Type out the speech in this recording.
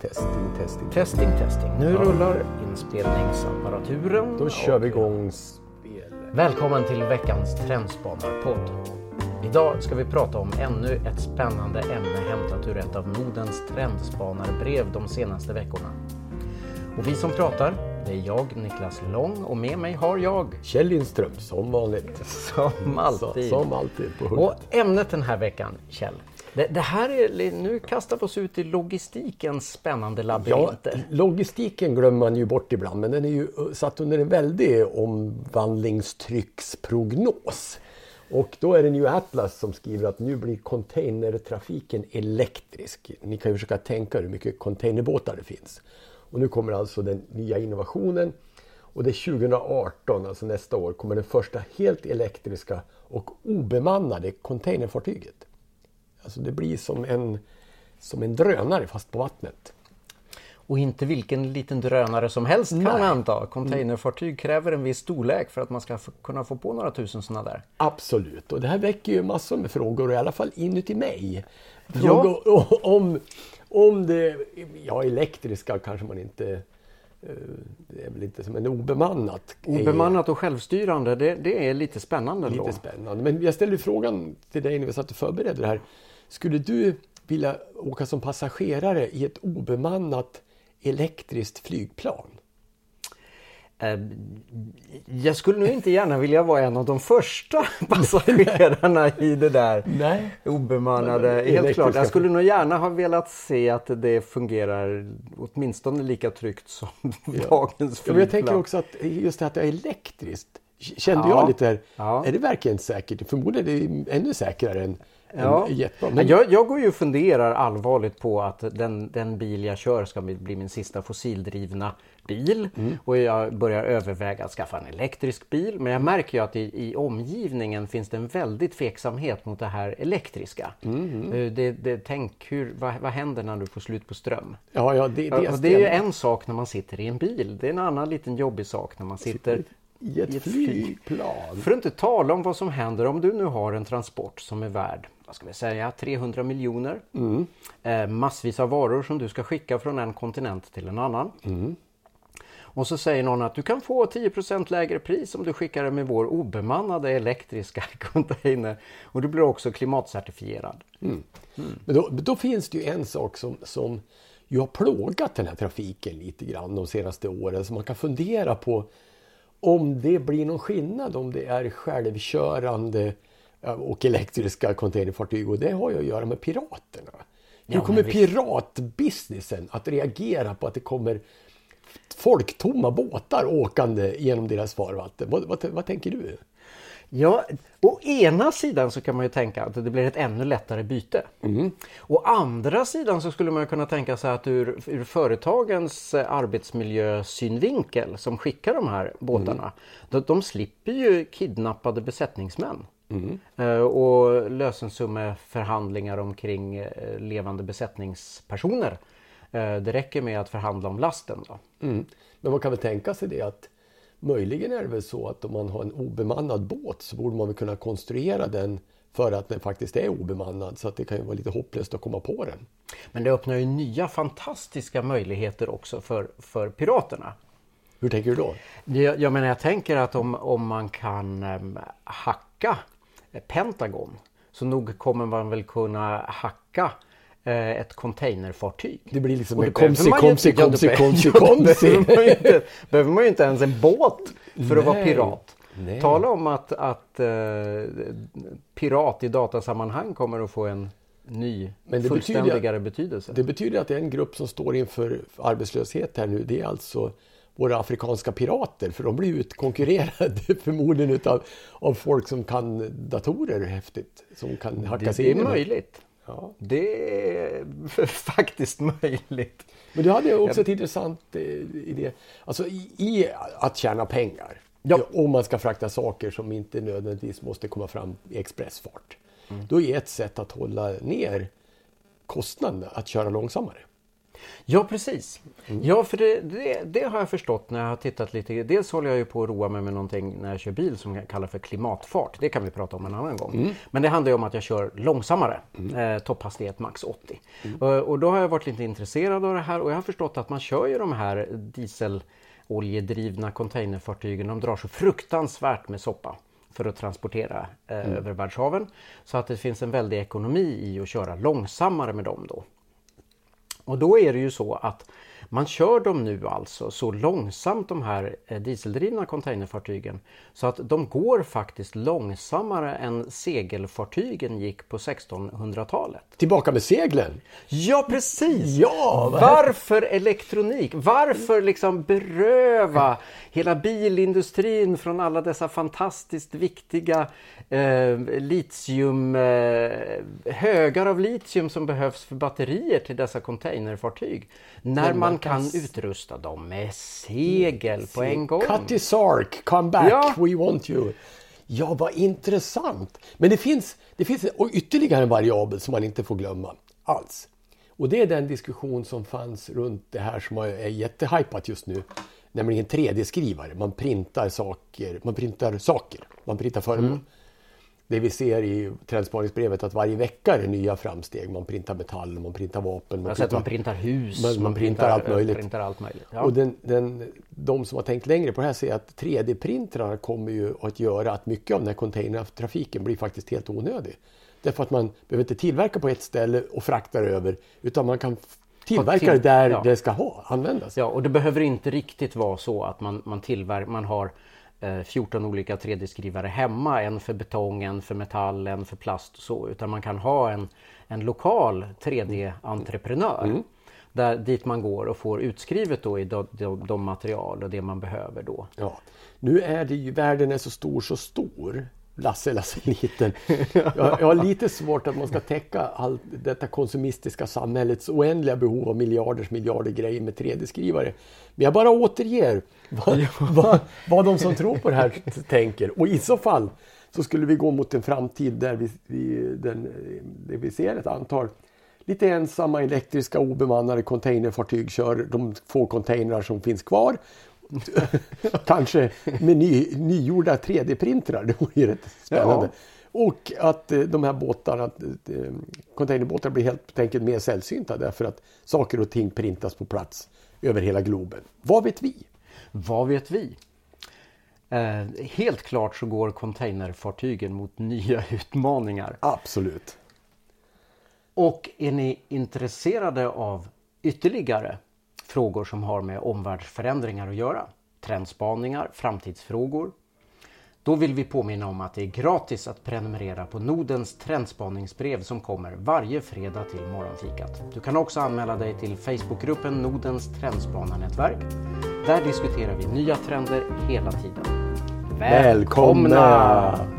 Testing, testing. Testing, testing. Nu rullar inspelningsapparaturen. Då kör vi igång spel. Välkommen till veckans Trendspanarpodd. Idag ska vi prata om ännu ett spännande ämne hämtat ur ett av Nordens trendspanarbrev de senaste veckorna. Och vi som pratar, det är jag, Niklas Lång, och med mig har jag, Kjell Lindström, som vanligt. som alltid, Som alltid på hugget. Och ämnet den här veckan, Kjell. Det, det här är, nu kastar vi oss ut i logistikens spännande Ja, logistiken glömmer man ju bort ibland, men den är ju eh, satt under en väldig omvandlingstrycksprognos. Och då är det New Atlas som skriver att nu blir containertrafiken elektrisk. Ni kan ju försöka tänka er hur mycket containerbåtar det finns. Och nu kommer alltså den nya innovationen. Och det är 2018, alltså nästa år, kommer det första helt elektriska och obemannade containerfartyget. Alltså det blir som en, som en drönare fast på vattnet. Och inte vilken liten drönare som helst kan man anta. Containerfartyg kräver en viss storlek för att man ska kunna få på några tusen sådana där. Absolut, och det här väcker ju massor med frågor, i alla fall inuti mig. Frågor om, om det, ja elektriska kanske man inte, eh, det är väl inte som en obemannat. Obemannat och självstyrande, det, det är lite spännande då. Lite spännande. Men jag ställde frågan till dig när vi satt och förberedde det här. Skulle du vilja åka som passagerare i ett obemannat elektriskt flygplan? Eh, Jag skulle nog inte gärna vilja vara en av de första passagerarna i det där Nej. obemannade. Helt Elektriska klart. Jag skulle nog gärna ha velat se att det fungerar åtminstone lika tryggt som dagens Ja, men jag tänker flygplan. också att just det att det är elektriskt. Kände Ja. jag lite här, Ja. är det verkligen säkert? Förmodligen är det ännu säkrare än, Ja. Men jag, jag går ju och funderar allvarligt på att den, den bil jag kör ska bli min sista fossildrivna bil. Mm. Och jag börjar överväga att skaffa en elektrisk bil. Men jag märker ju att i, i omgivningen finns det en väldig tveksamhet mot det här elektriska. Mm. Eh, Det, det, tänk, hur, vad, vad händer när du får slut på ström? ja, ja, det, det, och det är ju en sak när man sitter i en bil. Det är en annan liten jobbig sak när man sitter I ett i ett flyg. flygplan. För att inte tala om vad som händer om du nu har en transport som är värd, vad ska vi säga, 300 miljoner. Eh, massvis av varor som du ska skicka från en kontinent till en annan. Och så säger någon att du kan få 10% lägre pris om du skickar det med vår obemannade elektriska container. Och du blir också klimatcertifierad. Men då, då finns det ju en sak som, som ju har plågat den här trafiken lite grann de senaste åren. Så man kan fundera på om det blir någon skillnad om det är självkörande och elektriska containerfartyg. Och det har ju att göra med piraterna. Hur Ja, kommer piratbusinessen att reagera på att det kommer folktomma båtar åkande genom deras farvatten? Vad, vad, vad tänker du? Ja, å ena sidan så kan man ju tänka att det blir ett ännu lättare byte. Å andra sidan så skulle man kunna tänka sig att ur, ur företagens arbetsmiljösynvinkel som skickar de här båtarna, de, de slipper ju kidnappade besättningsmän. Eh, och lösensummeförhandlingar omkring eh, levande besättningspersoner. Eh, det räcker med att förhandla om lasten. Då. Mm. Men man kan väl tänka sig det att möjligen är det väl så att om man har en obemannad båt så borde man väl kunna konstruera den för att den faktiskt är obemannad så att det kan ju vara lite hopplöst att komma på den. Men det öppnar ju nya fantastiska möjligheter också för, för piraterna. Hur tänker du då? Jag, jag menar, jag tänker att om, om man kan äm, hacka Pentagon så nog kommer man väl kunna hacka ett containerfartyg. Det blir liksom det komsi, komsi, komsi, komsi, komsi. behöver man ju inte- ens en båt för att vara pirat. Nej. Tala om att, att eh, pirat i datasammanhang kommer att få en ny, Men det betyder- fullständigare betydelse. Det betyder att är en grupp som står inför arbetslöshet här nu. Det är alltså våra afrikanska pirater för de blir utkonkurrerade förmodligen utav, av folk som kan datorer häftigt. Som kan hacka sig det är in det. möjligt. Ja. Det är faktiskt möjligt. Men du hade också ett intressant eh, idé. Alltså i, i att tjäna pengar. Ja. Om man ska frakta saker som inte nödvändigtvis måste komma fram i expressfart. Då är ett sätt att hålla ner kostnaderna att köra långsammare. Ja precis. Ja för det, det, det, har jag förstått när jag har tittat lite. Dels håller jag ju på att roa mig med någonting när jag kör bil som jag kallar för klimatfart. Det kan vi prata om en annan gång. Mm. Men det handlar ju om att jag kör långsammare. Mm. Eh, topphastighet max 80. Mm. Och, och, då har jag varit lite intresserad av det här och jag har förstått att man kör ju de här dieseloljedrivna containerfartygen. De drar så fruktansvärt med soppa för att transportera eh, mm. över världshaven. Så att det finns en väldig ekonomi i att köra långsammare med dem då. Och då är det ju så att man kör dem nu alltså så långsamt de här eh, dieseldrivna containerfartygen så att de går faktiskt långsammare än segelfartygen gick på 1600-talet. Tillbaka med seglen! Ja precis! Ja, Varför elektronik? Varför liksom beröva hela bilindustrin från alla dessa fantastiskt viktiga eh, litium, eh, högar av litium som behövs för batterier till dessa containerfartyg. När man kan utrusta dem med segel på en gång. Cutty Sark, come back, ja. we want you. Ja, vad intressant! Men det finns, det finns ytterligare en variabel som man inte får glömma alls. Och det är den diskussion som fanns runt det här som är jättehypat just nu. Nämligen 3D-skrivare. Man printar saker, man printar saker, man printar föremål. Mm det vi ser i trendspaningsbrevet att varje vecka är det nya framsteg. Man printar metall, man printar vapen. Man, printar, man printar hus, man, man printar, printar, allt möjligt. Printar allt möjligt. Ja. Och den, den, de som har tänkt längre på det här ser att 3D-printrarna kommer ju att göra att mycket av den här containertrafiken blir faktiskt helt onödig. Därför att man behöver inte tillverka på ett ställe och frakta över utan man kan tillverka det där ja. det ska ha, användas. Ja, och det behöver inte riktigt vara så att man, man, tillverkar, man har 14 eh, olika 3D-skrivare hemma. En för betong, en för metall, en för plast och så. Utan man kan ha en, en lokal 3D-entreprenör. Mm. Där, dit man går och får utskrivet då i de, de, de, material och det man behöver då. Ja. Nu är det ju, världen är så stor så stor Lasse Lasse liten. Jag, jag har lite svårt att man ska täcka allt detta konsumistiska samhällets oändliga behov av miljarders miljarder grejer med 3D-skrivare. Men jag bara återger vad, vad, vad de som tror på det här tänker. Och i så fall så skulle vi gå mot en framtid där vi, vi, den, där vi ser ett antal lite ensamma elektriska obemannade containerfartyg kör de få containrar som finns kvar Kanske med ny, nygjorda 3D-printrar, det vore ju rätt spännande. Ja. Och att eh, de här båtarna, eh, containerbåtar blir helt enkelt mer sällsynta därför att saker och ting printas på plats över hela globen. Vad vet vi? Vad vet vi? Eh, helt klart så går containerfartygen mot nya utmaningar. Absolut. Och är ni intresserade av ytterligare frågor som har med omvärldsförändringar att göra. Trendspaningar, framtidsfrågor. Då vill vi påminna om att det är gratis att prenumerera på Nordens trendspaningsbrev som kommer varje fredag till morgonfikat. Du kan också anmäla dig till Facebookgruppen Nordens trendspanarnätverk. Där diskuterar vi nya trender hela tiden. Välkomna!